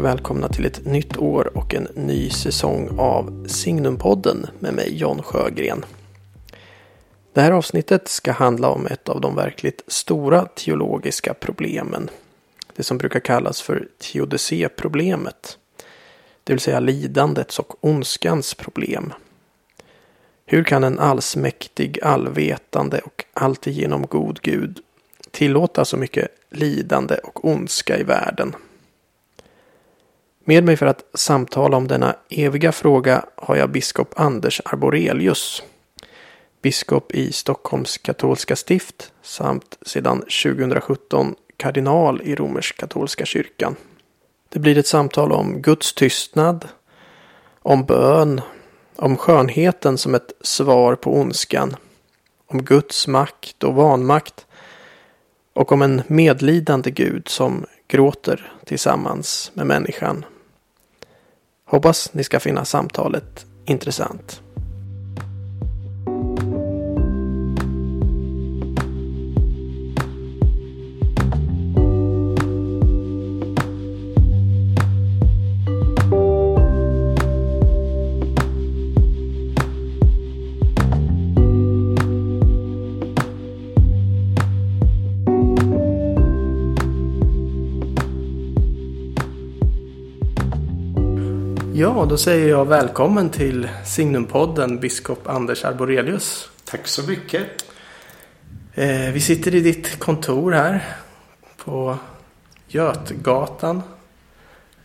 Och välkomna till ett nytt år och en ny säsong av Signumpodden med mig John Sjögren. Det här avsnittet ska handla om ett av de verkligt stora teologiska problemen. Det som brukar kallas för teodicéproblemet. Det vill säga lidandets och ondskans problem. Hur kan en allsmäktig, allvetande och alltigenom god Gud tillåta så mycket lidande och ondska i världen? Med mig för att samtala om denna eviga fråga har jag biskop Anders Arborelius. Biskop i Stockholms katolska stift samt sedan 2017 kardinal i romersk-katolska kyrkan. Det blir ett samtal om Guds tystnad, om bön, om skönheten som ett svar på ondskan, om Guds makt och vanmakt och om en medlidande Gud som gråter tillsammans med människan. Hoppas ni ska finna samtalet intressant. Ja, då säger jag välkommen till Signumpodden, biskop Anders Arborelius. Tack så mycket. Eh, vi sitter i ditt kontor här på Götgatan.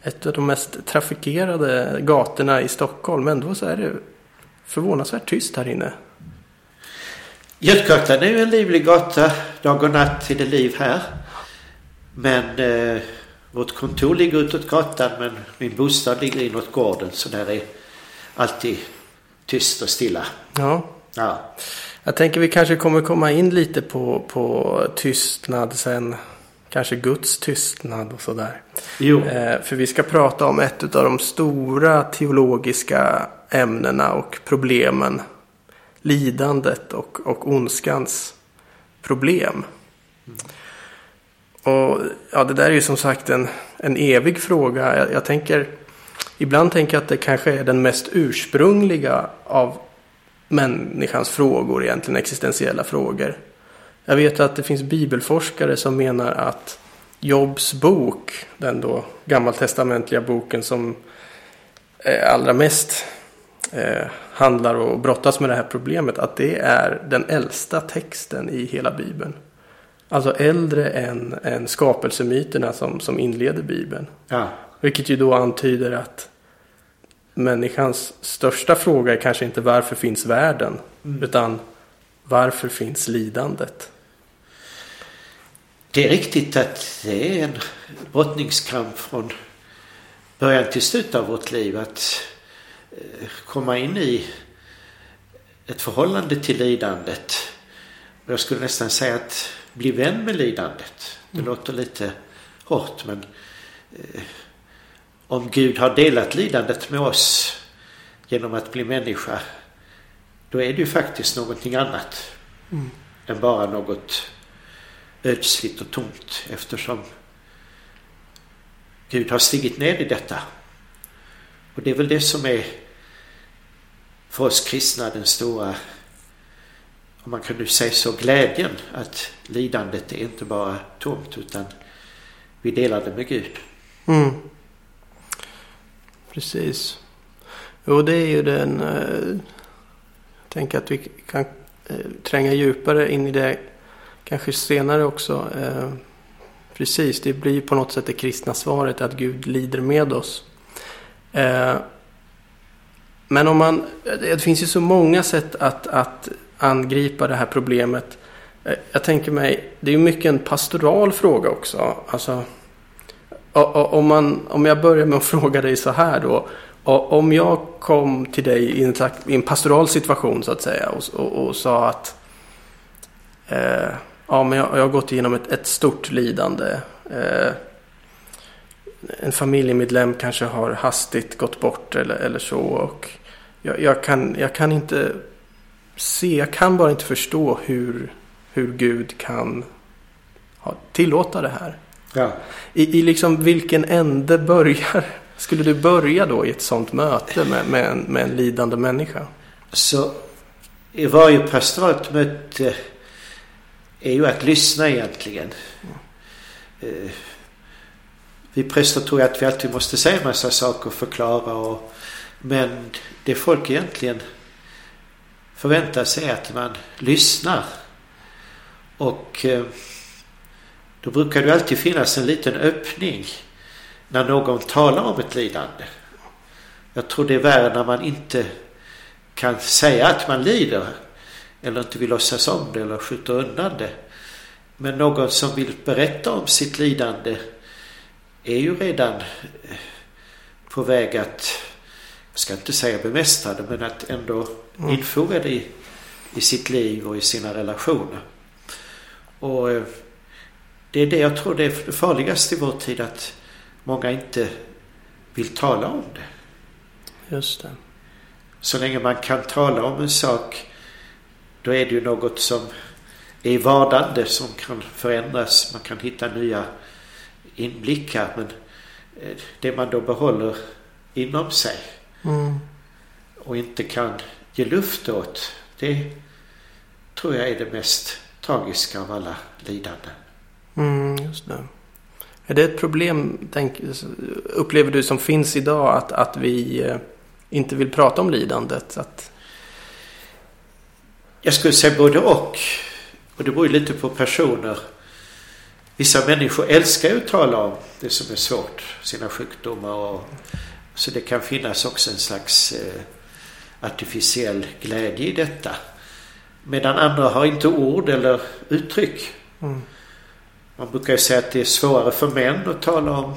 Ett av de mest trafikerade gatorna i Stockholm. Ändå så är det förvånansvärt tyst här inne. Götgatan är ju en livlig gata. Dag och natt är det liv här. Men eh, vårt kontor ligger utåt gatan men min bostad ligger inåt gården så där är alltid tyst och stilla. Ja. Ja. Jag tänker vi kanske kommer komma in lite på, på tystnad sen. Kanske Guds tystnad och sådär. Jo. Eh, för vi ska prata om ett av de stora teologiska ämnena och problemen. Lidandet och, och ondskans problem. Och ja, det där är ju som sagt en, en evig fråga. Jag, jag tänker, ibland tänker jag att det kanske är den mest ursprungliga av människans frågor, egentligen existentiella frågor. Jag vet att det finns bibelforskare som menar att Jobs bok, den då gammaltestamentliga boken som eh, allra mest eh, handlar och brottas med det här problemet, att det är den äldsta texten i hela bibeln. Alltså äldre än, än skapelsemyterna som, som inleder Bibeln. Ja. Vilket ju då antyder att människans största fråga är kanske inte varför finns världen? Utan varför finns lidandet? Det är riktigt att det är en brottningskamp från början till slut av vårt liv att eh, komma in i ett förhållande till lidandet. Jag skulle nästan säga att bli vän med lidandet. Det låter lite hårt men eh, om Gud har delat lidandet med oss genom att bli människa då är det ju faktiskt någonting annat Mm. än bara något ödsligt och tomt eftersom Gud har stigit ner i detta. Och det är väl det som är för oss kristna den stora, om man kan nu säga så, glädjen att lidandet är inte bara tomt utan vi delar det med Gud. Mm. Precis. Jo, det är ju den... Eh, jag tänker att vi kan eh, tränga djupare in i det kanske senare också. Eh, precis, det blir ju på något sätt det kristna svaret att Gud lider med oss. Men om man... Det finns ju så många sätt att, att angripa det här problemet. Eh, jag tänker mig, det är ju mycket en pastoral fråga också. Alltså, om, man, om jag börjar med att fråga dig så här då. Om jag kom till dig i en, i en pastoral situation så att säga och, och, och sa att eh, ja, men jag, jag har gått igenom ett, ett stort lidande. Eh, en familjemedlem kanske har hastigt gått bort eller, eller så. Och jag, jag, kan, jag kan inte se, jag kan bara inte förstå hur, hur Gud kan ha, tillåta det här. Ja. I, I liksom vilken ände börjar, skulle du börja då i ett sånt möte med, med, en, med en lidande människa? Så i varje pastoralt möte är ju att lyssna egentligen. Eh, vi präster tror att vi alltid måste säga en massa saker och förklara. Och, men det folk egentligen förväntar sig är att man lyssnar. Och eh, då brukar det alltid finnas en liten öppning när någon talar om ett lidande. Jag tror det är värre när man inte kan säga att man lider eller inte vill låtsas om det eller skjuta undan det. Men någon som vill berätta om sitt lidande är ju redan eh, på väg att, jag ska inte säga bemästra det, men att ändå mm. infoga det i, i sitt liv och i sina relationer. Och eh, det är det jag tror det är det farligaste i vår tid att många inte vill tala om det. Just det. Så länge man kan tala om en sak då är det ju något som är vardande som kan förändras. Man kan hitta nya inblickar. Men eh, det man då behåller inom sig mm. och inte kan ge luft åt. Det tror jag är det mest tragiska av alla lidanden. Mm, just det. Är det ett problem, tänk, upplever du, som finns idag att, att vi eh, inte vill prata om lidandet? Att... Jag skulle säga både och. Och det beror ju lite på personer. Vissa människor älskar ju att tala om det som är svårt, sina sjukdomar och så det kan finnas också en slags eh, artificiell glädje i detta. Medan andra har inte ord eller uttryck. Mm. Man brukar ju säga att det är svårare för män att tala om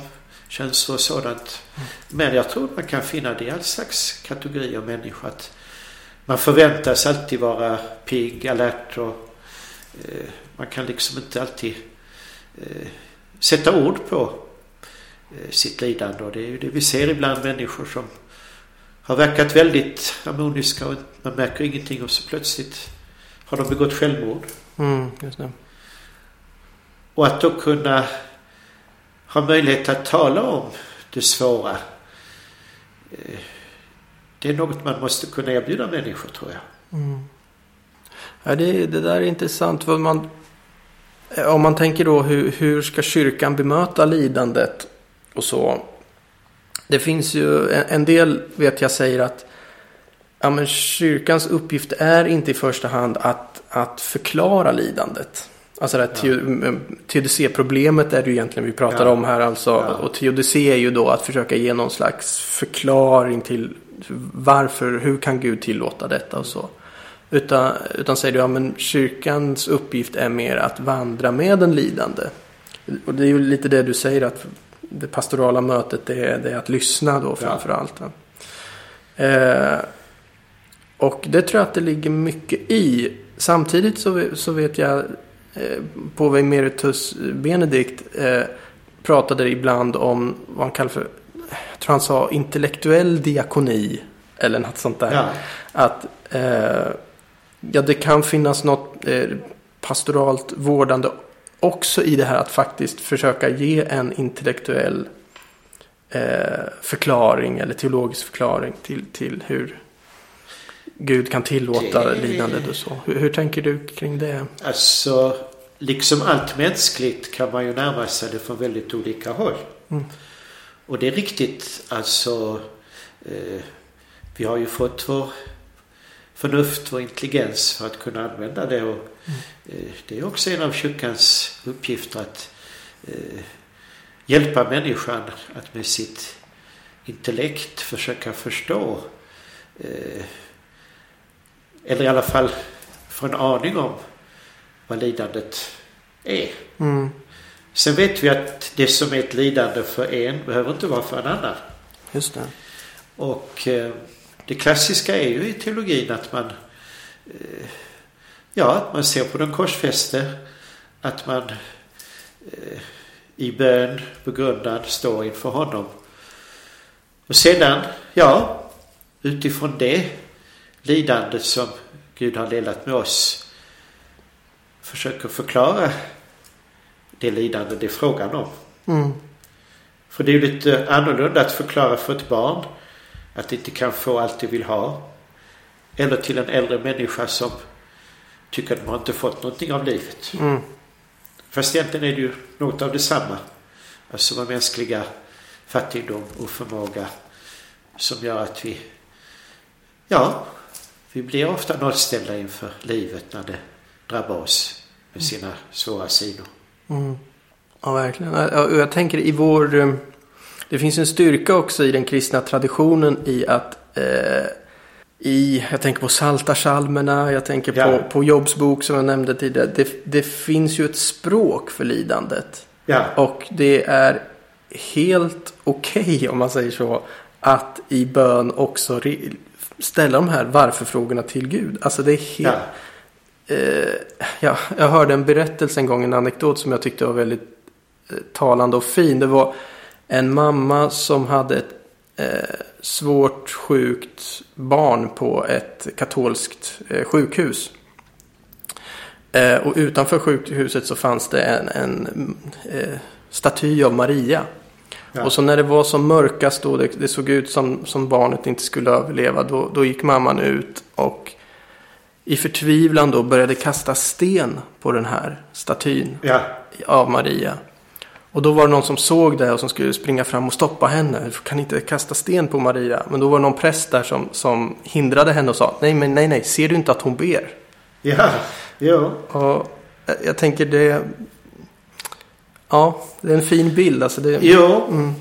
känslor och sådant. Mm. Men jag tror man kan finna det i all slags kategorier människor. Att man förväntas alltid vara pigg, alert och eh, man kan liksom inte alltid sätta ord på eh, sitt lidande. Och det är ju det vi ser ibland människor som har verkat väldigt harmoniska och man märker ingenting och så plötsligt har de begått självmord. Mm, just det. Och att då kunna ha möjlighet att tala om det svåra. Eh, det är något man måste kunna erbjuda människor tror jag. Mm. Ja, det, det där är intressant. För man, om man tänker då hur, hur ska kyrkan bemöta lidandet och så. Det finns ju en, del vet jag säger att ja, men kyrkans uppgift är inte i första hand att, att förklara lidandet. Alltså det ja. teodicé-problemet är det ju egentligen vi pratar ja. om här alltså. Ja. Och teodicé är ju då att försöka ge någon slags förklaring till varför, hur kan Gud tillåta detta och så. Utan, utan säger du, ja men kyrkans uppgift är mer att vandra med den lidande. Och det är ju lite det du säger att det pastorala mötet det är, det är att lyssna då framför allt. Eh, och det tror jag att det ligger mycket i. Samtidigt så, så vet jag eh, påve Emeritus Benedikt eh, pratade ibland om vad han kallar för, jag tror han sa intellektuell diakoni. Eller något sånt där. Ja. Att eh, ja, det kan finnas något eh, pastoralt vårdande också i det här att faktiskt försöka ge en intellektuell eh, förklaring eller teologisk förklaring till, till hur Gud kan tillåta det... lidandet och så. Hur, hur, tänker du kring det? Alltså, liksom allt mänskligt kan man ju närma sig det från väldigt olika håll. Mm. Och det är riktigt, alltså eh, vi har ju fått vår förnuft, vår intelligens för att kunna använda det. Och, mm. det är också en av kyrkans uppgifter att eh, hjälpa människan att med sitt intellekt försöka förstå eh, eller i alla fall få en aning om vad lidandet är. Mm. Sen vet vi att det som är ett lidande för en behöver inte vara för en annan. Just det. Och eh, det klassiska är ju i teologin att man eh, ja, att man ser på den korsfäste. Att man eh, i bön, begrundan, står inför honom. Och sedan, ja, utifrån det lidandet som Gud har delat med oss försöker förklara det lidande det är frågan om. Mm. För det är ju lite annorlunda att förklara för ett barn att inte kan få allt det vill ha. Eller till en äldre människa som tycker att de inte fått någonting av livet. Mm. Fast egentligen är det ju något av detsamma. Alltså vår mänskliga fattigdom och förmåga som gör att vi, ja, vi blir ofta nollställda inför livet när det drabbar oss med sina svåra sidor. Mm. Ja, verkligen. Jag tänker i vår... Det finns en styrka också i den kristna traditionen i att eh, i, jag tänker på Saltarsalmerna, jag tänker Ja. på, på Jobs bok som jag nämnde tidigare. Det, det finns ju ett språk för lidandet. Ja, Och det är helt okej om man säger så. Att i bön också ställa de här varför-frågorna till Gud. Alltså det är helt... ja, Eh, ja, jag hörde en berättelse en gång, en anekdot som jag tyckte var väldigt eh, talande och fin. Det var en mamma som hade ett eh, svårt sjukt barn på ett katolskt eh, sjukhus. Eh, och utanför sjukhuset så fanns det en, en eh, staty av Maria. Ja. Och så när det var som mörkast då, det, det såg ut som, som barnet inte skulle överleva, då, då gick mamman ut och i förtvivlan då började kasta sten på den här statyn ja, av Maria. Och då var det någon som såg det och som skulle springa fram och stoppa henne. Du kan inte kasta sten på Maria. Men då var det någon präst där som, som hindrade henne och sa nej, men nej, nej, ser du inte att hon ber? ja, jo, Och jag- tänker det... Ja, det är en fin bild. Alltså det, jo. Mm,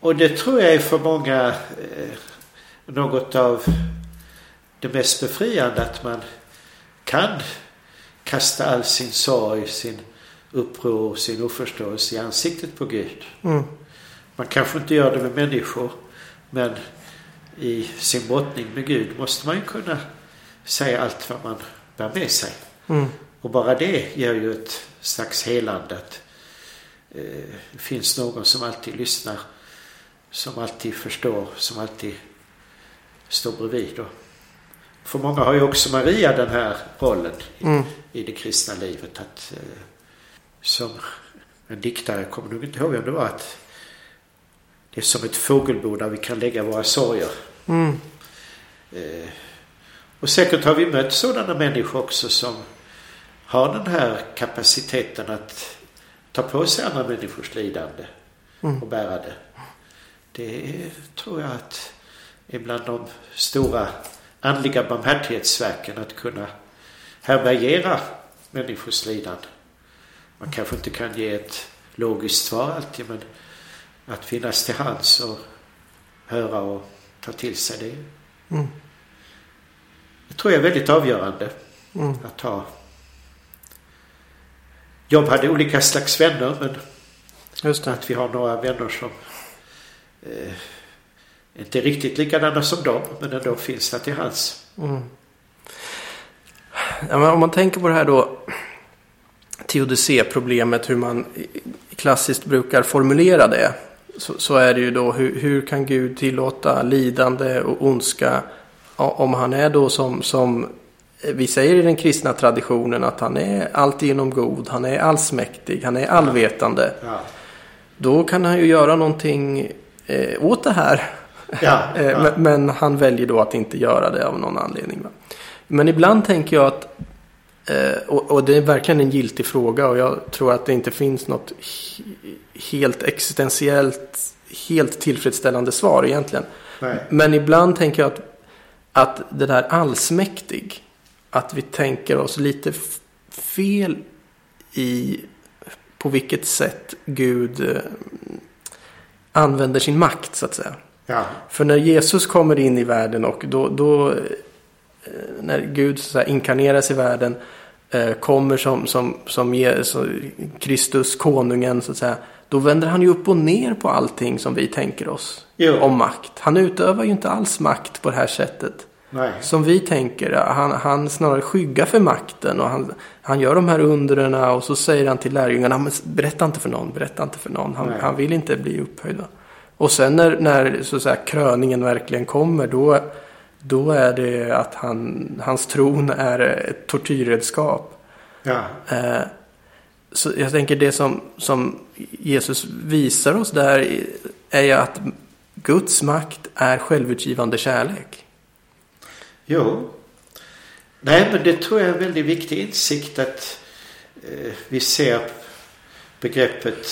Och det tror jag är för många eh, något av det mest befriande att man kan kasta all sin sorg, sin uppror, sin oförståelse i ansiktet på Gud. mm, Man kanske inte gör det med människor men i sin brottning med Gud måste man ju kunna säga allt vad man bär med sig. mm, Och bara det ger ju ett slags helande. Att, eh, det finns någon som alltid lyssnar, som alltid förstår, som alltid står bredvid. Och för många har ju också Maria den här rollen i, mm, i det kristna livet. Att, eh, som en diktare, jag kommer nog inte ihåg vem det var, att det är som ett fågelbo där vi kan lägga våra sorger. mm, Eh, och säkert har vi mött sådana människor också som har den här kapaciteten att ta på sig andra människors lidande Mm. och bära det. Det är, tror jag att är bland de stora andliga barmhärtighetsverken att kunna härbärgera människors lidande. Man kanske inte kan ge ett logiskt svar alltid men att finnas till hands och höra och ta till sig det. mm, Det tror jag är väldigt avgörande mm. att ha. Jobb hade olika slags vänner men Just det. att vi har några vänner som eh, inte riktigt likadana som dem men ändå finns där till hands. Mm. Ja, om man tänker på det här då. Teodicé-problemet, hur man klassiskt brukar formulera det. Så, så är det ju då hur, hur kan Gud tillåta lidande och ondska om han är då som, som vi säger i den kristna traditionen att han är alltigenom god, han är allsmäktig, han är allvetande. Ja, Då kan han ju göra någonting eh, åt det här. ja, Eh, ja. Men, men han väljer då att inte göra det av någon anledning. Va? Men ibland tänker jag att, och, och det är verkligen en giltig fråga och jag tror att det inte finns något he- helt existentiellt, helt tillfredsställande svar egentligen. Nej. Men ibland tänker jag att, att det där allsmäktig, att vi tänker oss lite fel i på vilket sätt Gud eh, använder sin makt så att säga. Ja, För när Jesus kommer in i världen och då, då eh, när Gud så säga, inkarneras i världen eh, kommer som, som, som Je- så Kristus, konungen så att säga. Då vänder han ju upp och ner på allting som vi tänker oss Jo. om makt. Han utövar ju inte alls makt på det här sättet. nej. Som vi tänker. Han, han snarare skyggar för makten och han, han gör de här undren och så säger han till lärjungarna "Men berätta inte för någon, berätta inte för någon. Han, han vill inte bli upphöjd. va?" Och sen när, när så att säga, kröningen verkligen kommer då, då är det att han, hans tron är ett tortyrredskap. Ja, Eh, så jag tänker det som, som Jesus visar oss där är ju att Guds makt är självutgivande kärlek. Jo. Nej, men det tror jag är en väldigt viktig insikt att eh, vi ser begreppet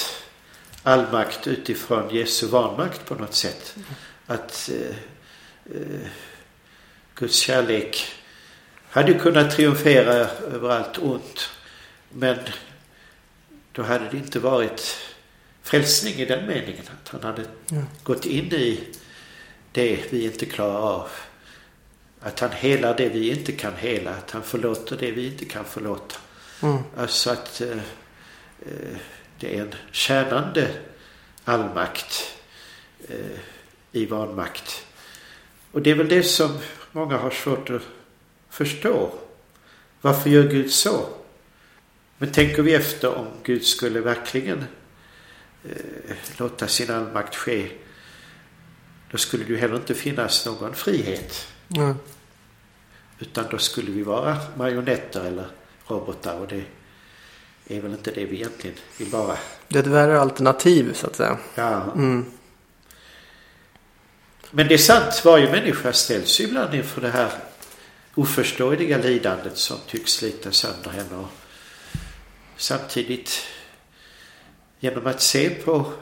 allmakt utifrån Jesu vanmakt på något sätt. Att eh, eh, Guds kärlek hade kunnat triumfera över allt ont. Men då hade det inte varit frälsning i den meningen. Att han hade mm. gått in i det vi inte klarar av. Att han helar det vi inte kan hela. Att han förlåter det vi inte kan förlåta. Mm. Alltså att eh, eh, det är en tjänande allmakt eh, i vanmakt. Och det är väl det som många har svårt att förstå. Varför gör Gud så? Men tänker vi efter om Gud skulle verkligen eh, låta sin allmakt ske. Då skulle det ju heller inte finnas någon frihet. Mm. Utan då skulle vi vara marionetter eller robotar och det är väl inte det vi egentligen vill vara. Det är ett värre alternativ så att säga. Ja. Mm. Men det är sant, varje människa ställs ju ibland inför det här oförståeliga lidandet som tycks slita sönder henne. Och samtidigt genom att se på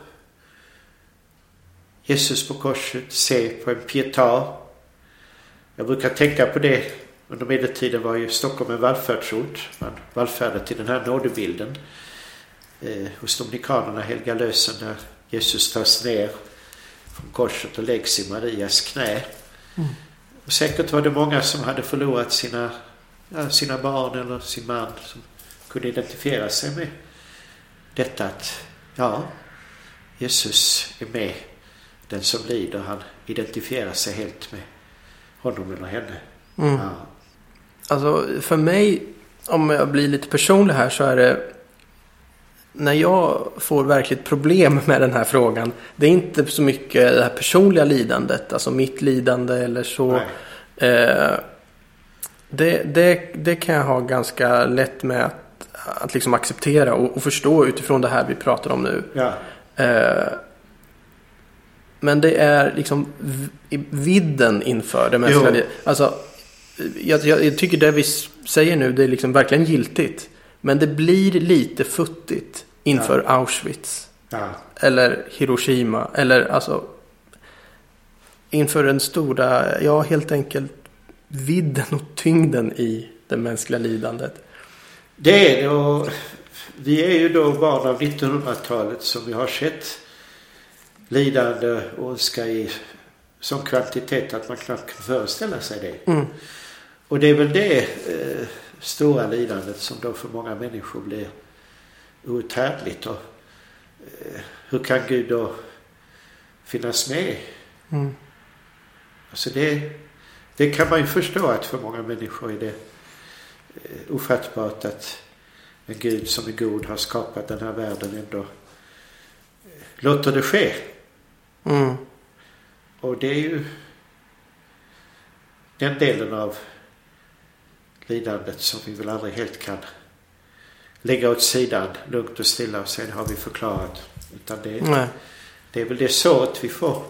Jesus på korset, se på en pietà. Jag brukar tänka på det. Under medeltiden var ju Stockholm en vallfärdsort. Man vallfärdade till den här nådebilden eh, hos dominikanerna, Helga Lösen, när Jesus tas ner från korset och läggs i Marias knä. Mm. Och säkert var det många som hade förlorat sina, ja, sina barn eller sin man som kunde identifiera sig med detta att ja, Jesus är med den som lider. Han identifierar sig helt med honom eller henne. Mm. Ja. Alltså för mig, om jag blir lite personlig här så är det när jag får verkligt problem med den här frågan. Det är inte så mycket det här personliga lidandet, alltså mitt lidande eller så. Eh, det, det, det kan jag ha ganska lätt med att, att liksom acceptera och, och, förstå utifrån det här vi pratar om nu. Ja. Eh, men det är liksom vidden inför det mänskliga Alltså, jag, jag, tycker det vi säger nu det är liksom verkligen giltigt. Men det blir lite futtigt inför ja. Auschwitz. Ja. Eller Hiroshima. Eller alltså inför den stora, ja helt enkelt vidden och tyngden i det mänskliga lidandet. Det är det och vi är ju då barn av 1900-talet som vi har sett lidande och ondska i sån kvantitet att man knappt kan föreställa sig det. Mm. Och det är väl det eh, stora lidandet som då för många människor blir outhärdligt. Och, eh, hur kan Gud då finnas med? Mm. Alltså det, det kan man ju förstå att för många människor är det eh, ofattbart att en Gud som är god har skapat den här världen ändå eh, låter det ske. Mm. Och det är ju den delen av lidandet som vi väl aldrig helt kan lägga åt sidan lugnt och stilla och sen har vi förklarat. Utan det, Nej. det är väl det såret vi får.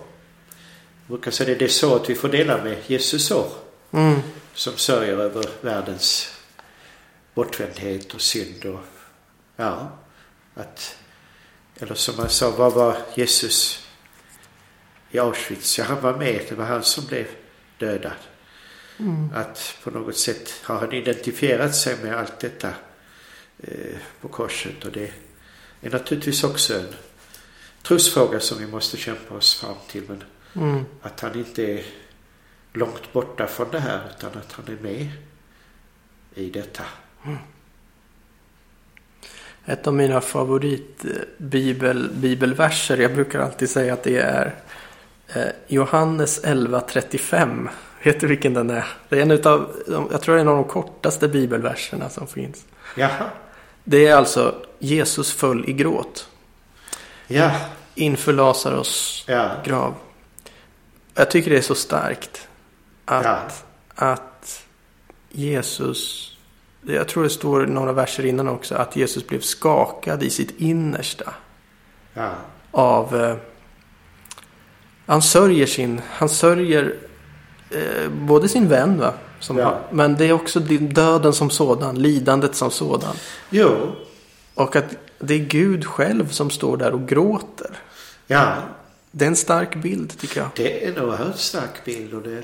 Jag brukar säga det är det såret vi får dela med Jesus sår. Mm. Som sörjer över världens bortvändhet och synd och ja, att eller som man sa, vad var Jesus i Auschwitz? Ja, han var med. Det var han som blev dödad. Mm. Att på något sätt har han identifierat sig med allt detta eh, på korset. Och det är naturligtvis också en trosfråga som vi måste kämpa oss fram till. Men mm. att han inte är långt borta från det här utan att han är med i detta. Mm. Ett av mina favoritbibelverser, jag brukar alltid säga att det är eh, Johannes 11.35. Vet du vilken den är? Det är en utav, jag tror det är en av de kortaste bibelverserna som finns. Jaha. Det är alltså Jesus föll i gråt. Ja. Inför Lazarus ja. grav. Jag tycker det är så starkt. Att, ja. att Jesus jag tror det står några verser innan också, att Jesus blev skakad i sitt innersta. Ja. Av... Eh, han sörjer sin... Han sörjer eh, både sin vän, va? Som Ja. han, men det är också döden som sådan, lidandet som sådan. Jo. Och att det är Gud själv som står där och gråter. Ja. Det är en stark bild, tycker jag. Det är en oerhört stark bild och det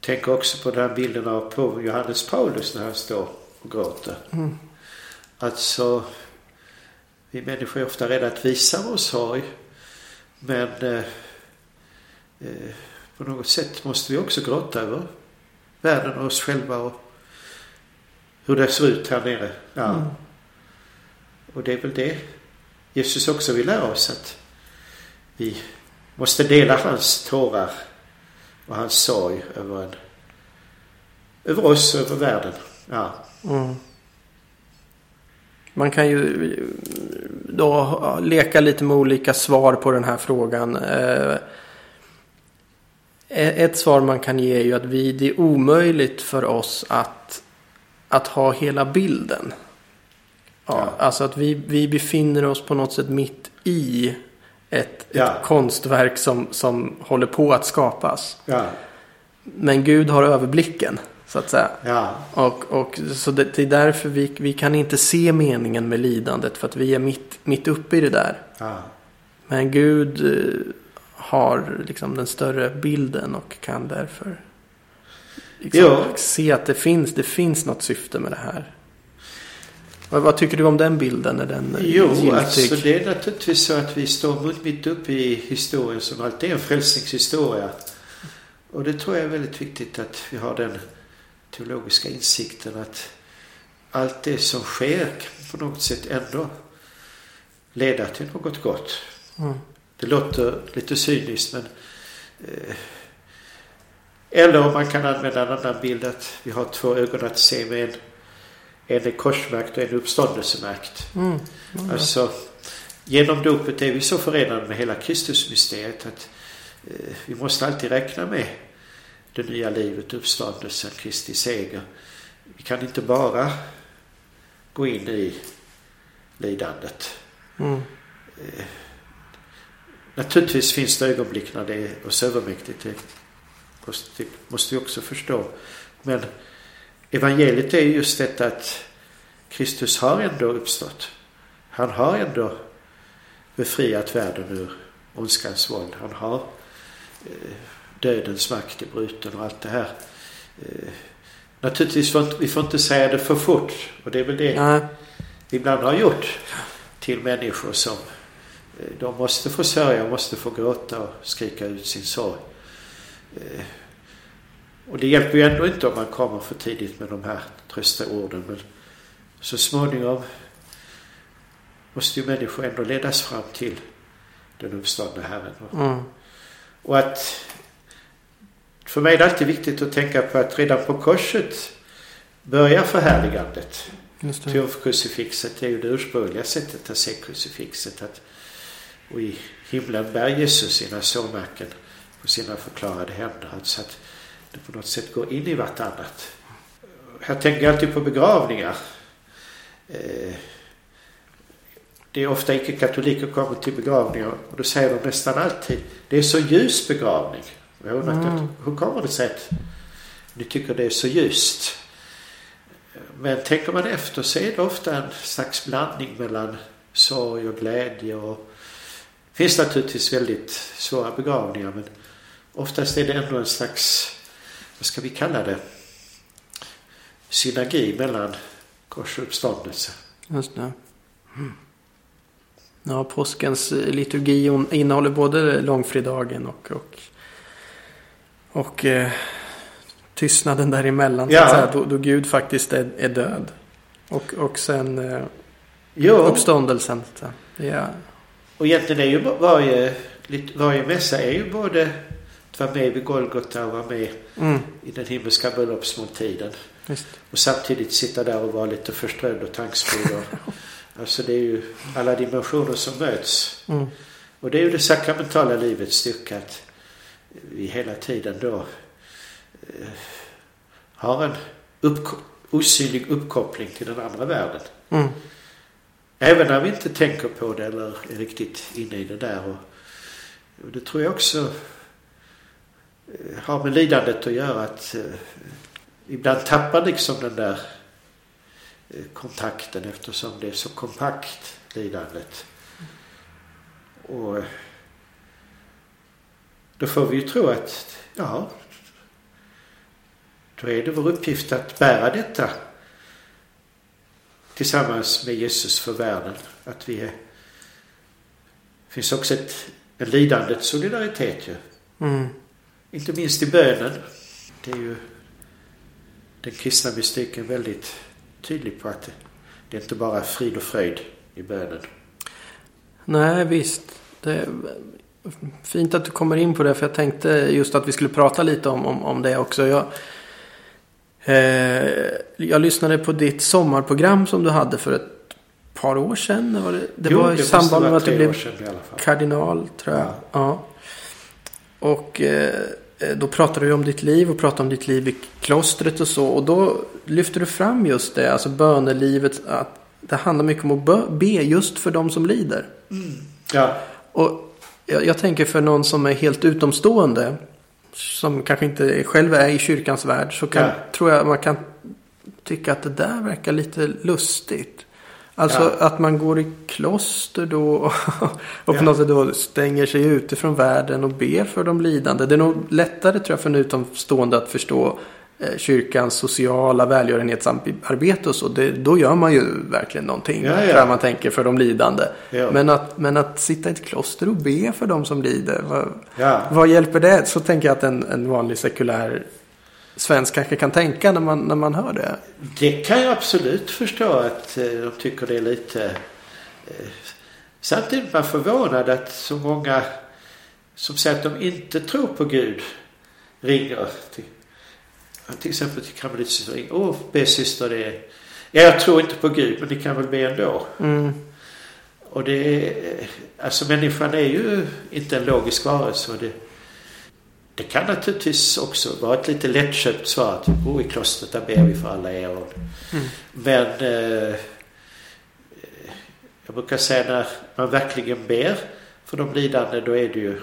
tänker också på den här bilden av Johannes Paulus när han står och gråter. Mm. Alltså, vi människor är ofta rädda att visa vår sorg. Men eh, eh, på något sätt måste vi också gråta över världen och oss själva och hur det ser ut här nere. Ja. Mm. Och det är väl det Jesus också vill lära oss att vi måste dela hans tårar och hans sorg över, en, över oss och över världen. Ja. Mm. Man kan ju då leka lite med olika svar på den här frågan. Eh, Ett svar man kan ge är ju att vi, det är omöjligt för oss att, att ha hela bilden. Ja, Ja. Alltså att vi, vi befinner oss på något sätt mitt i ett, Ja. ett konstverk som, som håller på att skapas. Men Gud har överblicken, så att säga. Ja. Och, och så det, det är därför vi, vi kan inte se meningen med lidandet. För att vi är mitt, mitt uppe i det där. Ja. Men Gud eh, har liksom den större bilden och kan därför liksom Jo. se att det finns, det finns något syfte med det här. Vad, vad tycker du om den bilden? Är den Jo, giltig? alltså det är naturligtvis så att vi står mitt uppe i historien som alltid är en frälsningshistoria. Och det tror jag är väldigt viktigt att vi har den teologiska insikten att allt det som sker kan på något sätt ändå leda till något gott. Mm. Det låter lite cyniskt men eh, eller om man kan använda en annan bild att vi har två ögon att se med en, en är korsmärkt och en uppståndelsemärkt. Mm. Mm. Alltså, genom dopet är vi så förenade med hela Kristusmysteriet att eh, vi måste alltid räkna med det nya livet, uppståndelsen, Kristi seger. Vi kan inte bara gå in i lidandet. Mm. Naturligtvis finns det ögonblick när det är oss övermäktigt. Det måste, vi också förstå. Men evangeliet är just detta att Kristus har ändå uppstått. Han har ändå befriat världen ur ondskans våld. Han har eh, dödens makt är bruten och allt det här. Eh, naturligtvis får vi får inte säga det för fort. Och det är väl det Nej. vi ibland har gjort till människor som de måste få sörja, måste få gråta och skrika ut sin sorg. Eh, Och det hjälper ju ändå inte om man kommer för tidigt med de här tröstaorden. Men så småningom måste ju människor ändå ledas fram till den uppståndne Herren. Mm. Och att för mig är det alltid viktigt att tänka på att redan på korset börjar förhärligandet. Triumfkrucifixet är ju det ursprungliga sättet att se krucifixet. Att, och i himlen bär Jesus sina sårmärken på sina förklarade händer. Alltså att det på något sätt går in i vartannat. Här tänker jag alltid på begravningar. Eh, det är ofta icke-katoliker kommer till begravningar och då säger de nästan alltid det är så ljus begravning. Jag undrar Mm. hur kommer det sig att ni tycker det är så ljust? Men tänker man efter så är det ofta en slags blandning mellan sorg och glädje. Och finns naturligtvis väldigt svåra begravningar men oftast är det ändå en slags, vad ska vi kalla det, synergi mellan kors och uppståndelse. Just det. Mm. Ja, påskens liturgi innehåller både långfredagen och, och, och eh, tystnaden däremellan. så Ja. att säga, då, då Gud faktiskt är, är död. Och, och sen eh, Jo, uppståndelsen. Så, är, och egentligen är ju varje, varje mässa är ju både att vara med vid Golgota och vara med mm, i den himmelska bröllopsmåltiden. Och samtidigt sitta där och vara lite förströdd och tankspord. och- Alltså det är ju alla dimensioner som möts. Mm, Och det är ju det sakramentala livets styrka att vi hela tiden då eh, har en upp, osynlig uppkoppling till den andra världen. Mm. Även när vi inte tänker på det eller är riktigt inne i det där. Och, och det tror jag också eh, har med lidandet att göra att eh, ibland tappar liksom den där eh, kontakten eftersom det är så kompakt lidandet. Och eh, då får vi ju tro att ja, då är det vår uppgift att bära detta tillsammans med Jesus för världen. Att vi är, det finns också ett, en lidandets solidaritet ju. Mm. Inte minst i bönen. Det är ju den kristna mystiken väldigt tydlig på att det, är inte bara frid och fröjd i bönen. Nej, visst. Det är fint att du kommer in på det. För jag tänkte just att vi skulle prata lite om, om, om det också. Jag, jag lyssnade på ditt sommarprogram som du hade för ett par år sedan. Var det det Jo, var i det samband med att du blev kardinal, tror jag. Ja. Ja. Och eh, då pratade du om ditt liv och pratade om ditt liv i klostret och så. Och då lyfter du fram just det, alltså bönelivet. Att det handlar mycket om att be just för de som lider. Ja, Och jag, jag tänker för någon som är helt utomstående. Som kanske inte själv är i kyrkans värld. Så kan, Ja. tror jag man kan tycka att det där verkar lite lustigt. Alltså Ja. att man går i kloster då och, och på Ja. något sätt då stänger sig ute från världen och ber för de lidande. Det är nog lättare tror jag för en utomstående att förstå kyrkans sociala välgörenhetsarbete och så. Det, då gör man ju verkligen någonting. Ja, ja. Man tänker för de lidande. Ja. Men, att, men att sitta i ett kloster och be för de som lider. Vad, ja. vad hjälper det? Så tänker jag att en, en vanlig sekulär svensk kanske kan tänka när man, när man hör det. Det kan jag absolut förstå att eh, de tycker det är lite... Eh, samtidigt är man förvånad att så många som säger att de inte tror på Gud ringer till, till exempel till ringer. Åh, be syster det. Ja, jag tror inte på Gud men ni kan väl be ändå. Mm, Och det är... Alltså människan är ju inte en logisk varelse det... Det kan naturligtvis också vara ett lite lättköpt svar att oh, i klostret där ber vi för alla er. Mm. Men eh, jag brukar säga när man verkligen ber för de lidande då är det ju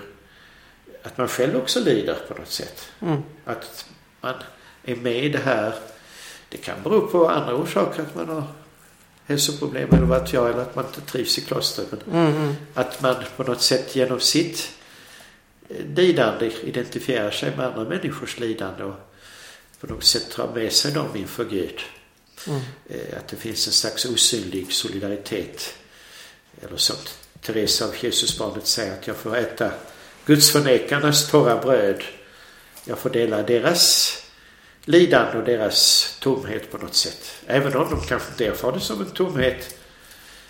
att man själv också lider på något sätt. mm, Att man är med i det här. Det kan bero på andra orsaker. Att man har hälsoproblem eller vad jag. Eller att man inte trivs i klostret. Men mm, att man på något sätt genom sitt eh, lidande identifierar sig med andra människors lidande och på något sätt drar med sig dem inför Gud. Mm. Eh, Att det finns en slags osynlig solidaritet. Eller som Teresa av Jesusbarnet säger att jag får äta Guds förnekarnas torra bröd. Jag får dela deras lidande och deras tomhet på något sätt. Även om de kanske inte erfar det som en tomhet.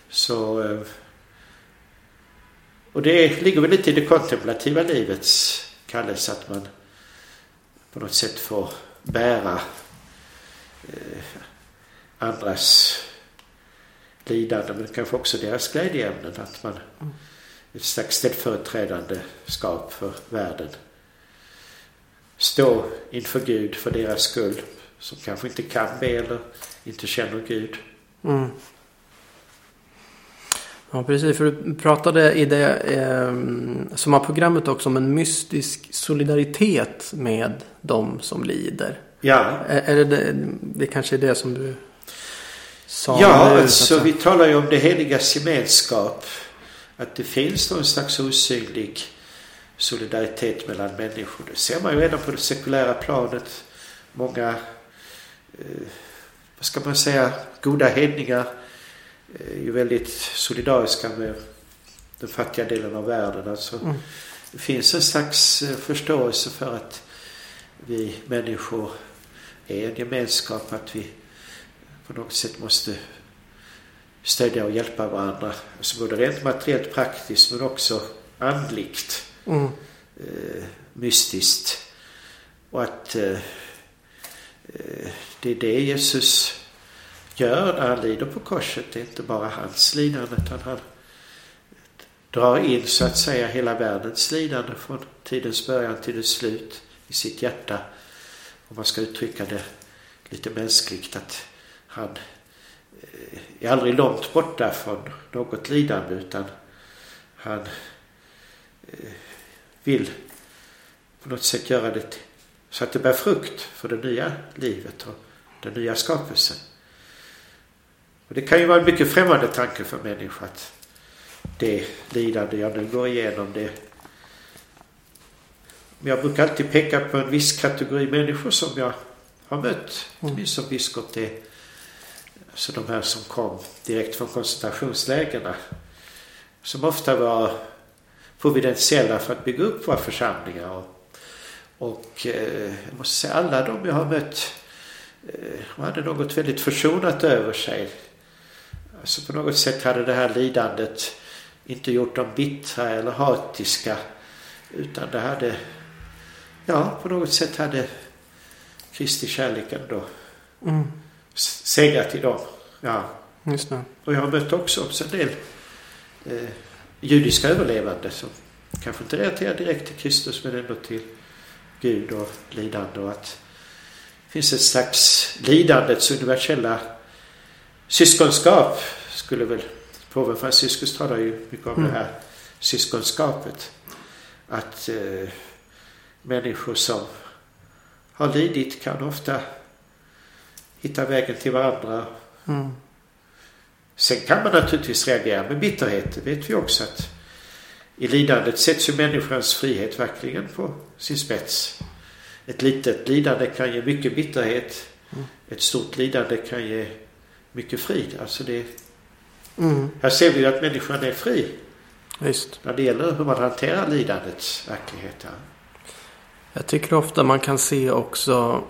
Så... Eh, och det ligger väl lite i det kontemplativa livets kallelse att man på något sätt får bära eh, andras lidande men kanske också deras glädjeämnen. Att man ett slags ställföreträdande skap för världen. Stå inför Gud för deras skull som kanske inte kan be eller inte känner Gud. Mm. Ja, precis. För du pratade i det eh, sommarprogrammet också om en mystisk solidaritet med de som lider. Ja, Är, är det, det, kanske är det som du sa ja nu? alltså vi talar ju om det heligas gemenskap. Att det finns någon slags osynlig solidaritet mellan människor. Det ser man ju redan på det sekulära planet. Många, eh, vad ska man säga, goda hedningar är ju väldigt solidariska med den fattiga delen av världen. Alltså, Mm. Det finns en slags eh, förståelse för att vi människor är en gemenskap. Att vi på något sätt måste stödja och hjälpa varandra. Alltså både rent materiellt praktiskt men också andligt Mm. eh, mystiskt. Och att eh, eh, det är det Jesus gör när han lider på korset. Det är inte bara hans lidande utan han drar in så att säga hela världens lidande från tidens början till dess slut i sitt hjärta. Om man ska uttrycka det lite mänskligt att han eh, är aldrig långt borta från något lidande utan han eh, vill på något sätt göra det så att det bär frukt för det nya livet och den nya skapelsen. Och det kan ju vara en mycket främmande tanke för människor att det lidande jag nu går igenom det men jag brukar alltid peka på en viss kategori människor som jag har mött. Inte minst som biskop. Det alltså de här som kom direkt från koncentrationslägren. Som ofta var providentiella för att bygga upp våra församlingar. Och, och eh, jag måste säga alla de jag har mött eh, hade något väldigt försonat över sig. Alltså på något sätt hade det här lidandet inte gjort dem bittra eller hatiska. Utan det hade, ja på något sätt hade Kristi kärlek ändå mm. segrat i dem. Ja. Just det. Och jag har mött också, också en del eh, judiska överlevande som kanske inte relaterar direkt till Kristus men ändå till Gud och lidande och att det finns ett slags lidandets universella syskonskap skulle väl påven Franciscus talar ju mycket om mm. det här syskonskapet. Att eh, människor som har lidit kan ofta hitta vägen till varandra. Mm. Sen kan man naturligtvis reagera med bitterhet. Det vet vi också att i lidandet sätts ju människans frihet verkligen på sin spets. Ett litet lidande kan ge mycket bitterhet. Mm. Ett stort lidande kan ge mycket frid. Alltså det, mm. Här ser vi ju att människan är fri. Visst. När det gäller hur man hanterar lidandets verklighet. Ja. Jag tycker ofta man kan se också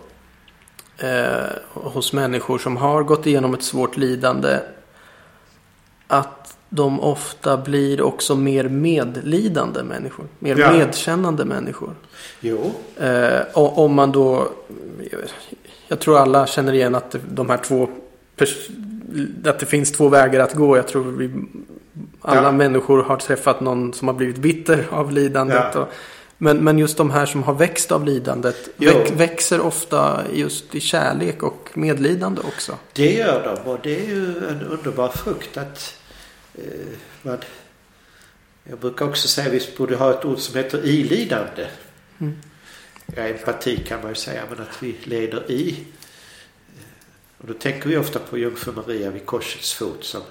eh, hos människor som har gått igenom ett svårt lidande att de ofta blir också mer medlidande människor. Mer ja. medkännande människor. Jo. Eh, om man då... Jag tror alla känner igen att de här två... Att det finns två vägar att gå. Jag tror vi alla ja. människor har träffat någon som har blivit bitter av lidandet. Ja. Och, men, men just de här som har växt av lidandet väx, växer ofta just i kärlek och medlidande också. Det gör de och det är ju en underbar frukt att eh, man, jag brukar också säga att vi borde ha ett ord som heter ilidande. Mm. Ja, empati kan man ju säga men att vi leder i. Och då tänker vi ofta på jungfru Maria vid korsets fot som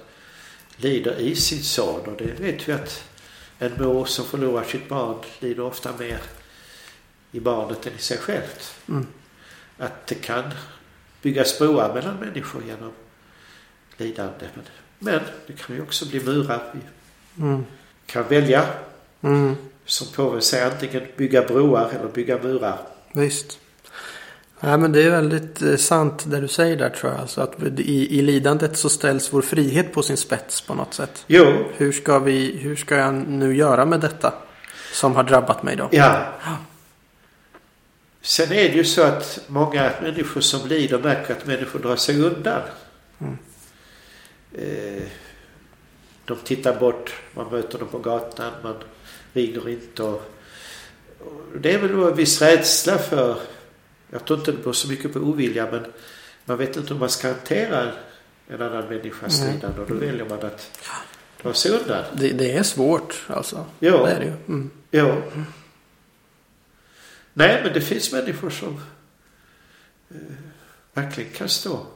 lider i sin son och det vet vi att en mor som förlorar sitt barn lider ofta mer i barnet än i sig självt. Mm. Att det kan byggas broar mellan människor genom lidande. Men, men det kan ju också bli murar. Vi mm. kan välja, mm. som påven säger, antingen bygga broar eller bygga murar. Visst. Ja, men det är väldigt eh, sant det du säger där tror jag. Alltså att i, I lidandet så ställs vår frihet på sin spets på något sätt. Jo. Hur ska, vi, hur ska jag nu göra med detta som har drabbat mig då? Ja. Sen är det ju så att många människor som lider märker att människor drar sig undan. Mm. Eh, de tittar bort, man möter dem på gatan, man ringer inte. Och, och det är väl en viss rädsla för jag tror inte det beror så mycket på ovilja men man vet inte hur man ska hantera en annan människas mm. lidande och då väljer man att dra sig undan. Det, det är svårt alltså. Ja. Det är det ju. Mm. Ja. Mm. Nej men det finns människor som eh, verkligen kan stå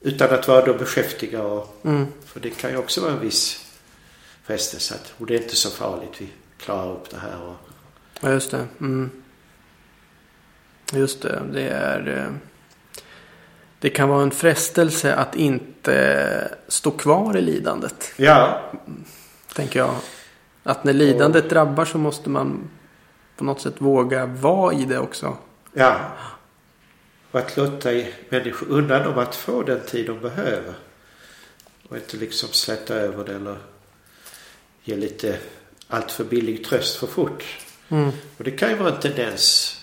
utan att vara då beskäftiga och, mm. för det kan ju också vara en viss frestelse att och det är inte så farligt vi klarar upp det här. Och, ja just det. Mm. Just det. Det är... Eh, det kan vara en frestelse att inte stå kvar i lidandet. Ja. Tänker jag. Att när lidandet drabbar så måste man på något sätt våga vara i det också. Ja. Och att låta människor undan dem att få den tid de behöver. Och inte liksom släta över det eller ge lite allt för billig tröst för fort. Mm. Och det kan ju vara en tendens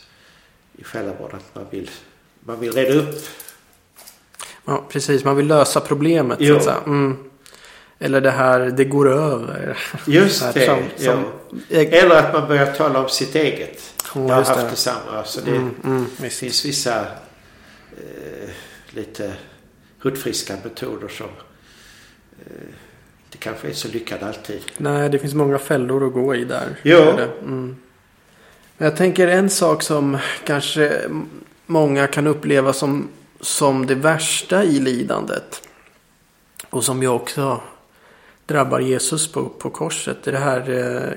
i själavård. Att man vill, man vill reda upp. Ja, precis. Man vill lösa problemet. Jo. Så att säga. Mm. Eller det här, det går över. Just det. Som, som... Eller att man börjar tala om sitt eget. Oh, jag har haft det. detsamma. Alltså det, mm, mm, det finns vissa eh, lite hudfriska metoder som eh, inte kanske är så lyckade alltid. Nej, det finns många fällor att gå i där. Jo. Det. Mm. Jag tänker en sak som kanske många kan uppleva som, som det värsta i lidandet. Och som ju också drabbar Jesus på, på korset. Det är det här eh,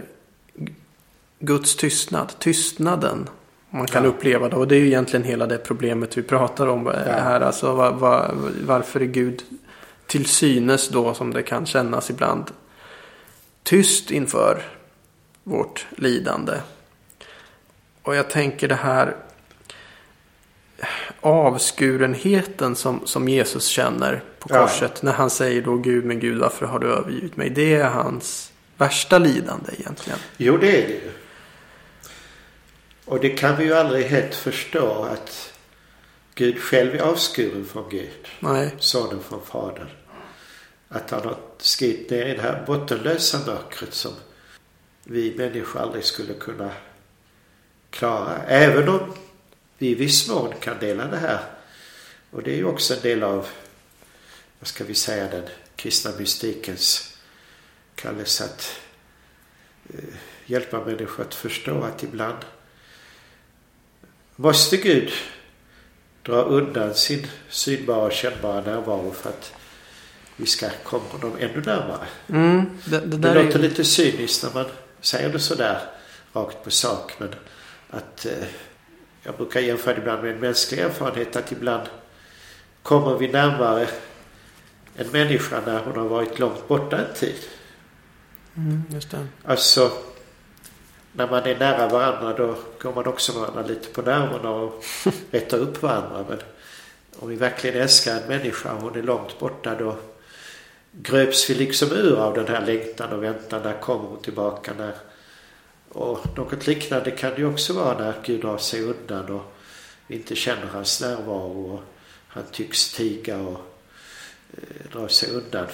Guds tystnad. Tystnaden man kan Ja. uppleva det. Och det är ju egentligen hela det problemet vi pratar om eh, Ja. här. Alltså va, va, varför är Gud till synes då som det kan kännas ibland tyst inför vårt lidande. Och jag tänker det här avskurenheten som, som Jesus känner på Ja. korset. När han säger då Gud men Gud varför har du övergivit mig? Det är hans värsta lidande egentligen. Jo, det är det ju. Och det kan vi ju aldrig helt förstå att Gud själv är avskuren från Gud. Nej, Sonen från Fadern. Att han har skrivit ner i det här bottenlösa mörkret som vi människor aldrig skulle kunna klara. Även om vi i viss mån kan dela det här. Och det är ju också en del av, vad ska vi säga, den kristna mystikens kallelse att eh, hjälpa människor att förstå att ibland måste Gud dra undan sin synbara och kännbara närvaro för att vi ska komma honom ännu närmare. mm, det, det Det låter är lite cyniskt när man säger det sådär rakt på sak men att eh, jag brukar jämföra det ibland med en mänsklig erfarenhet att ibland kommer vi närmare en människa när hon har varit långt borta en tid. mm, just det. Alltså när man är nära varandra då går man också varandra lite på nerverna och rättar upp varandra. Men om vi verkligen älskar en människa och hon är långt borta då gröps vi liksom ur av den här längtan och väntan. När kommer hon tillbaka? När... Och något liknande kan det också vara när Gud drar sig undan och vi inte känner hans närvaro och han tycks tiga och eh, dra sig undan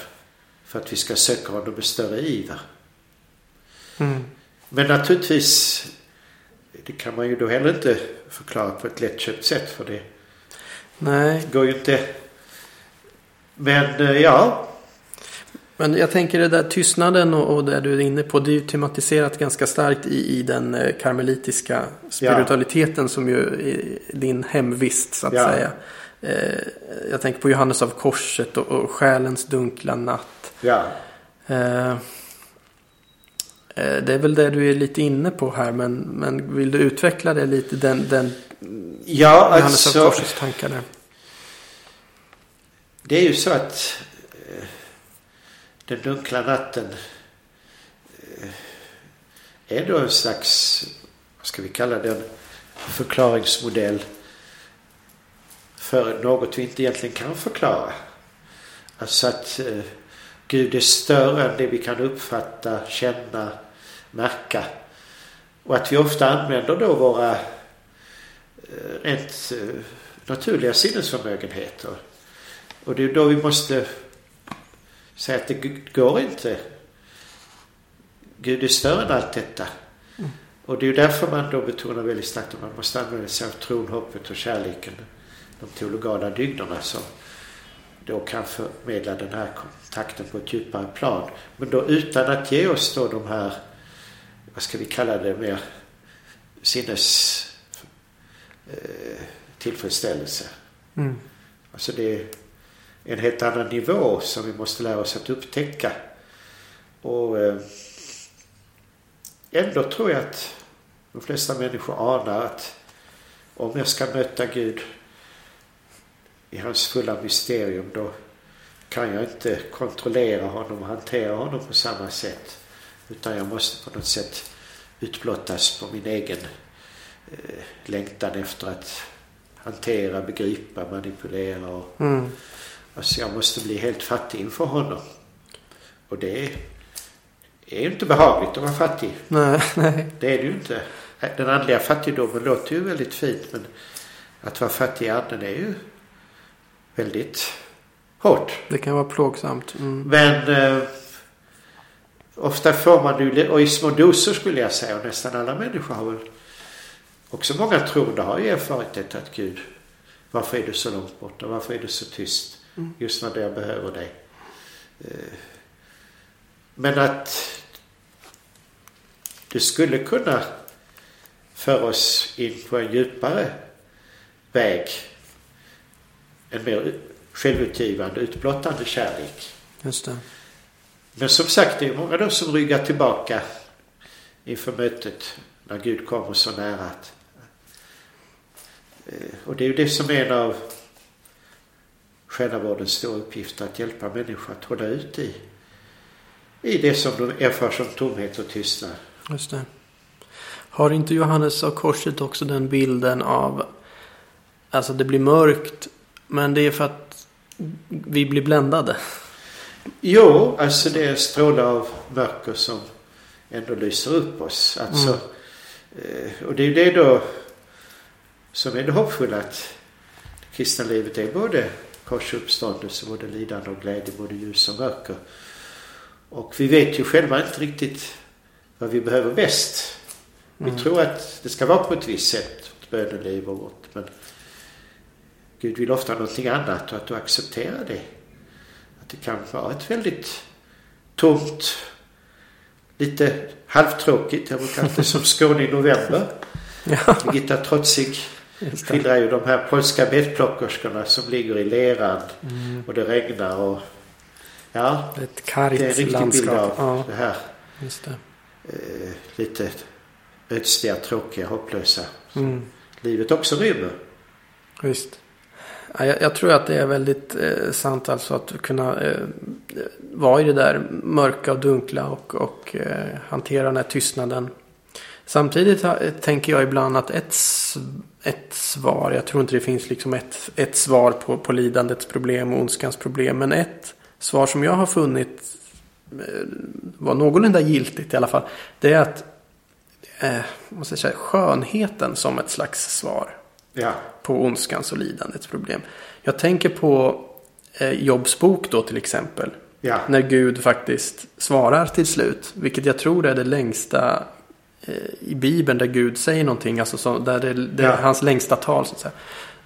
för att vi ska söka honom med större iver. Mm. Men naturligtvis, det kan man ju då heller inte förklara på ett lättköpt sätt för det Nej, går ju inte. Men eh, ja, men jag tänker det där tystnaden och, och det du är inne på. Det är ju tematiserat ganska starkt i, i den eh, karmelitiska spiritualiteten som ju är din hemvist så att Ja. säga. Eh, jag tänker på Johannes av Korset och, och själens dunkla natt. ja, Eh, det är väl det du är lite inne på här men, men vill du utveckla det lite den, den ja Johannes av alltså. Korsets tankar där? Det är ju så att den dunkla natten eh, är då en slags, vad ska vi kalla det, en förklaringsmodell för något vi inte egentligen kan förklara. Alltså att eh, Gud är större än det vi kan uppfatta, känna, märka. Och att vi ofta använder då våra eh, rent eh, naturliga sinnesförmögenheter. Och det är då vi måste säga att det går inte. Gud är större än allt detta. Och det är ju därför man då betonar väldigt starkt att man måste använda sig av tron, hoppet och kärleken. De teologala dygderna som då kan förmedla den här kontakten på ett djupare plan. Men då utan att ge oss då de här, vad ska vi kalla det, mer sinnes eh, tillfredsställelse. Mm. Alltså det en helt annan nivå som vi måste lära oss att upptäcka. Och eh, ändå tror jag att de flesta människor anar att om jag ska möta Gud i hans fulla mysterium då kan jag inte kontrollera honom och hantera honom på samma sätt. Utan jag måste på något sätt utblottas på min egen eh, längtan efter att hantera, begripa, manipulera och Mm. Alltså jag måste bli helt fattig inför honom. Och det är, är ju inte behagligt att vara fattig. Nej, nej. Det är det ju inte. Den andliga fattigdomen låter ju väldigt fint men att vara fattig i anden är ju väldigt hårt. Det kan vara plågsamt. Mm. Men eh, ofta får man ju, och i små doser skulle jag säga, och nästan alla människor har väl också många troende har ju erfarit detta att Gud Varför är du så långt borta? Varför är du så tyst? Mm. Just när jag behöver dig. Eh, Men att det skulle kunna föra oss in på en djupare väg. En mer självutgivande, utblottande kärlek. Just det. Men som sagt, det är många då som ryggar tillbaka inför mötet när Gud kommer så nära. Att, eh, och det är ju det som är en av själavårdens stora uppgifter, att hjälpa människor att hålla ut i, i det som de erfar som tomhet och tystnad. Just det. Har inte Johannes av Korset också den bilden av Alltså det blir mörkt men det är för att vi blir bländade. Jo, alltså det är en stråle av mörker som ändå lyser upp oss. Alltså, eh, och det är ju det då som är det hoppfulla att kristna livet är både kors och uppståndelse, både lidande och glädje, både ljus och mörker. Och vi vet ju själva inte riktigt vad vi behöver bäst. Vi Mm. tror att det ska vara på ett visst sätt, böneliv och vårt, men Gud vill ofta någonting annat och att du accepterar det. Att det kan vara ett väldigt tomt, lite halvtråkigt, jag brukar alltid som Skåne i november. Ja, Birgitta det. Skildrar ju de här polska bäddplockerskorna som ligger i leran Mm. och det regnar och ja, Ett det är en kargt riktig bild landskap. av Ja, det här just det. eh, lite ödsliga, tråkiga, hopplösa Mm. livet också rymmer. Visst. Ja, jag, jag tror att det är väldigt eh, sant alltså att kunna eh, vara i det där mörka och dunkla och, och eh, hantera den här tystnaden. Samtidigt tänker jag ibland att ett, ett svar, jag tror inte det finns liksom ett, ett svar på, på lidandets problem och ondskans problem. Men ett svar som jag har funnit eh, var någorlunda giltigt i alla fall. Det är att eh, måste säga, skönheten som ett slags svar Ja, på ondskans och lidandets problem. Jag tänker på eh, Jobs bok då till exempel. ja, När Gud faktiskt svarar till slut. Vilket jag tror är det längsta i Bibeln där Gud säger någonting. Alltså så, där det, det Ja. hans längsta tal. Så.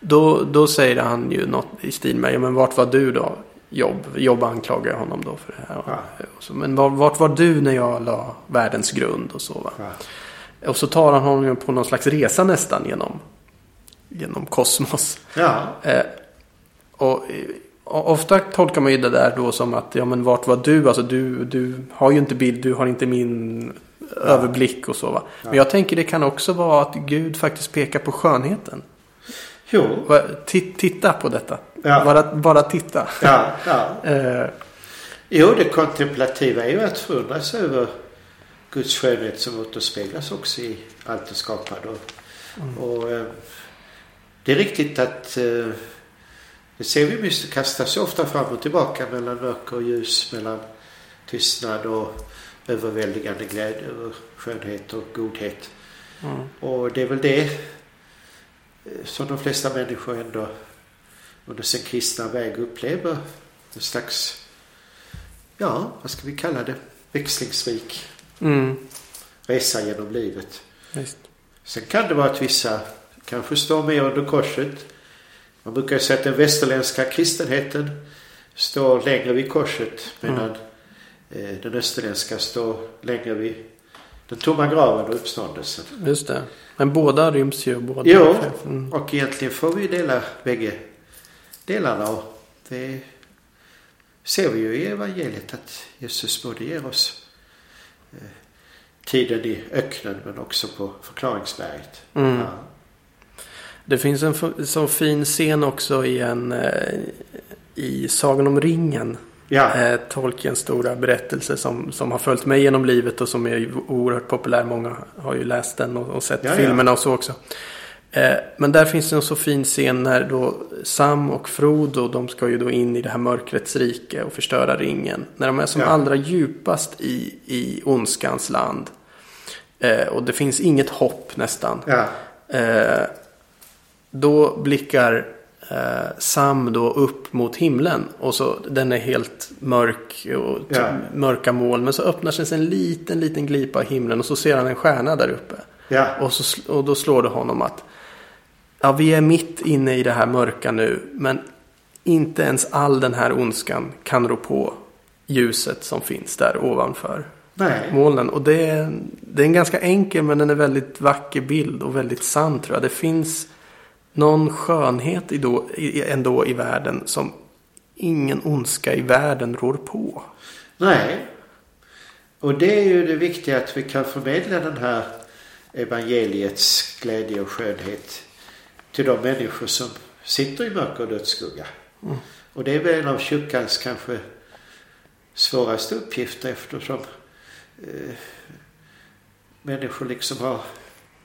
Då, då säger han ju något i stil med. Ja, men vart var du då? Jobb. Jobb anklagar honom då för det här. Ja. Så, men var, vart var du när jag la världens grund och så va? ja. Och så tar han honom på någon slags resa nästan genom, genom kosmos. ja. Eh, och, eh, och ofta tolkar man ju det där då som att ja men vart var du? Alltså du, du har ju inte bild, du har inte min överblick och så va. Men jag tänker det kan också vara att Gud faktiskt pekar på skönheten. Jo, Titta på detta. Ja. Bara, bara titta. ja, ja. Eh, Jo, det kontemplativa är ju att förundras över Guds skönhet som återspeglas också i allt det skapade. Och, och eh, det är riktigt att eh, det ser vi mycket kastas ju ofta fram och tillbaka mellan mörker och ljus, mellan tystnad och överväldigande glädje över skönhet och godhet. mm, Och det är väl det eh, som de flesta människor ändå under sin kristna väg upplever. En slags, ja, vad ska vi kalla det, växlingsrik mm, resa genom livet. visst. Sen kan det vara att vissa kanske står mer under korset. Man brukar säga att den västerländska kristenheten står längre vid korset medan eh, den österländska står längre vid den tomma graven och uppståndelsen. Just det. Men båda ryms ju. Båda. Jo. Mm. Och egentligen får vi dela bägge delarna. Och det ser vi ju i evangeliet att Jesus både ger oss eh, tiden i öknen men också på förklaringsberget. Mm. Ja. Det finns en så fin scen också i en eh, i Sagan om ringen. Ja, Eh, Tolkiens stora berättelse som, som har följt mig genom livet och som är oerhört populär. Många har ju läst den och, och sett Ja, ja. filmerna och så också. Eh, men där finns det en så fin scen när då Sam och Frodo de ska ju då in i det här mörkrets rike och förstöra ringen. När de är som Ja. allra djupast i, i ondskans land. Eh, och det finns inget hopp nästan. ja, Eh, då blickar eh, Sam då upp mot himlen. Och så den är helt mörk och Ja. mörka moln. Men så öppnar sig en liten, liten glipa i himlen. Och så ser han en stjärna där uppe. ja, Och, så, och då slår det honom att ja, vi är mitt inne i det här mörka nu. Men inte ens all den här ondskan kan rå på ljuset som finns där ovanför Nej. molnen. Och det är, det är en ganska enkel men den är väldigt vacker bild och väldigt sann tror jag. Det finns någon skönhet i då, i, ändå i världen som ingen ondska i världen rår på. Nej. Och det är ju det viktiga att vi kan förmedla den här evangeliets glädje och skönhet till de människor som sitter i mörker och dödsskugga. Mm. Och det är väl en av kyrkans kanske svåraste uppgifter eftersom eh, människor liksom har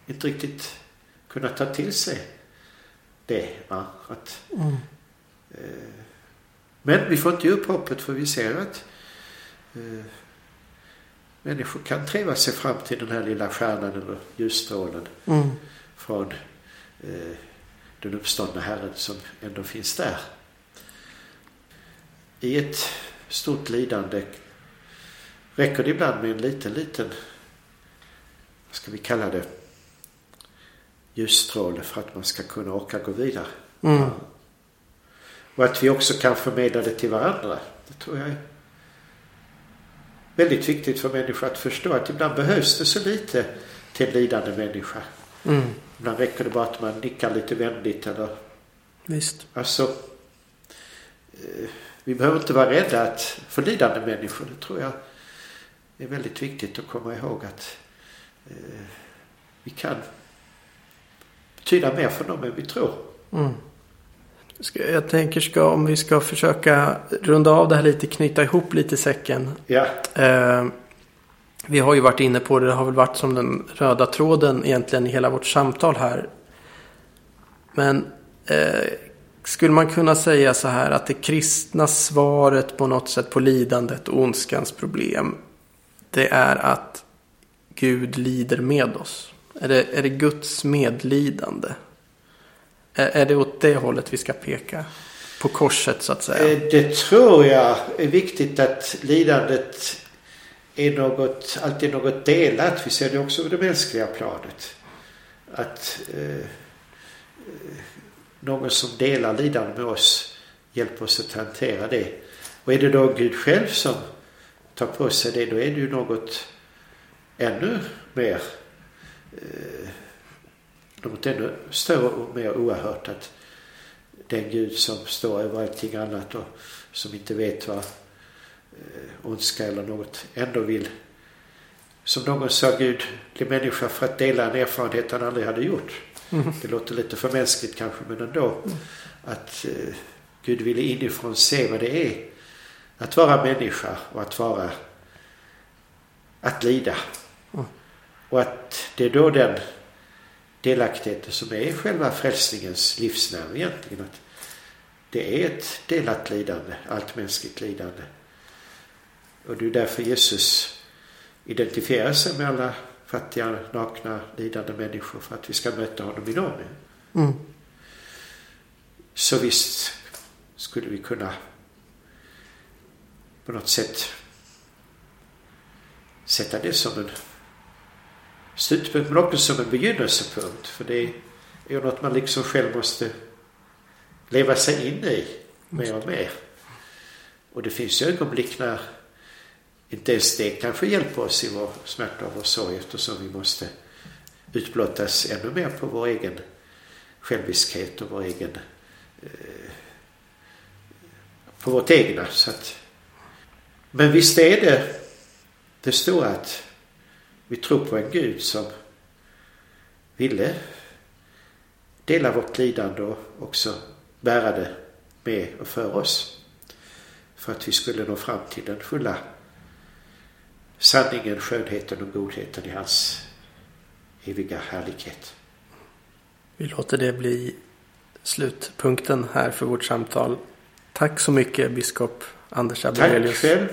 inte riktigt kunnat ta till sig det. Va? Att, Mm. eh, men vi får inte ge upp hoppet för vi ser att eh, människor kan treva sig fram till den här lilla stjärnan eller ljusstrålen Mm. från eh, den uppståndna Herren som ändå finns där. I ett stort lidande räcker det ibland med en liten, liten, vad ska vi kalla det, ljusstråle för att man ska kunna orka gå vidare. Mm. Och att vi också kan förmedla det till varandra. Det tror jag är väldigt viktigt för människor att förstå att ibland behövs det så lite till en lidande människa. Mm. Ibland räcker det bara att man nickar lite vänligt eller Visst. alltså eh, vi behöver inte vara rädda att för lidande människor. Det tror jag är väldigt viktigt att komma ihåg att eh, vi kan betyda mer för dem än vi tror. Mm. Jag tänker ska, om vi ska försöka runda av det här lite, knyta ihop lite säcken. Ja, Eh, vi har ju varit inne på det, det har väl varit som den röda tråden egentligen i hela vårt samtal här. Men eh, skulle man kunna säga så här att det kristna svaret på något sätt på lidandet och ondskans problem. Det är att Gud lider med oss. Är det, är det Guds medlidande? Är, är det åt det hållet vi ska peka? På korset så att säga. Eh, det tror jag är viktigt att lidandet är något, alltid något delat. Vi ser det också på det mänskliga planet. Att eh, någon som delar lidandet med oss hjälper oss att hantera det. Och är det då Gud själv som tar på sig det, då är det ju något ännu mer eh, något ännu större och mer oerhört att den Gud som står över allting annat och som inte vet vad eh, ondska eller något ändå vill. Som någon sa, Gud blev människa för att dela en erfarenhet han aldrig hade gjort. Mm. Det låter lite för mänskligt kanske, men ändå. Att eh, Gud ville inifrån se vad det är att vara människa och att vara att lida. Och att det är då den delaktigheten som är själva frälsningens livsnerv egentligen. Att det är ett delat lidande, allt mänskligt lidande. Och det är därför Jesus identifierar sig med alla fattiga, nakna, lidande människor för att vi ska möta honom i dem. Mm. Så visst skulle vi kunna på något sätt sätta det som en slutpunkt men också som en begynnelsepunkt. För det är ju något man liksom själv måste leva sig in i mer och mer. Och det finns ju ögonblick när inte ens det kanske hjälper oss i vår smärta och vår sorg eftersom vi måste utblottas ännu mer på vår egen själviskhet och vår egen eh, på vårt egna. Så att, men visst är det det stora att vi tror på en Gud som ville dela vårt lidande och också bära det med och för oss. För att vi skulle nå fram till den fulla sanningen, skönheten och godheten i hans eviga härlighet. Vi låter det bli slutpunkten här för vårt samtal. Tack så mycket biskop Anders Tack Abelius själv.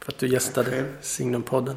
för att du gästade Tack. Signumpodden.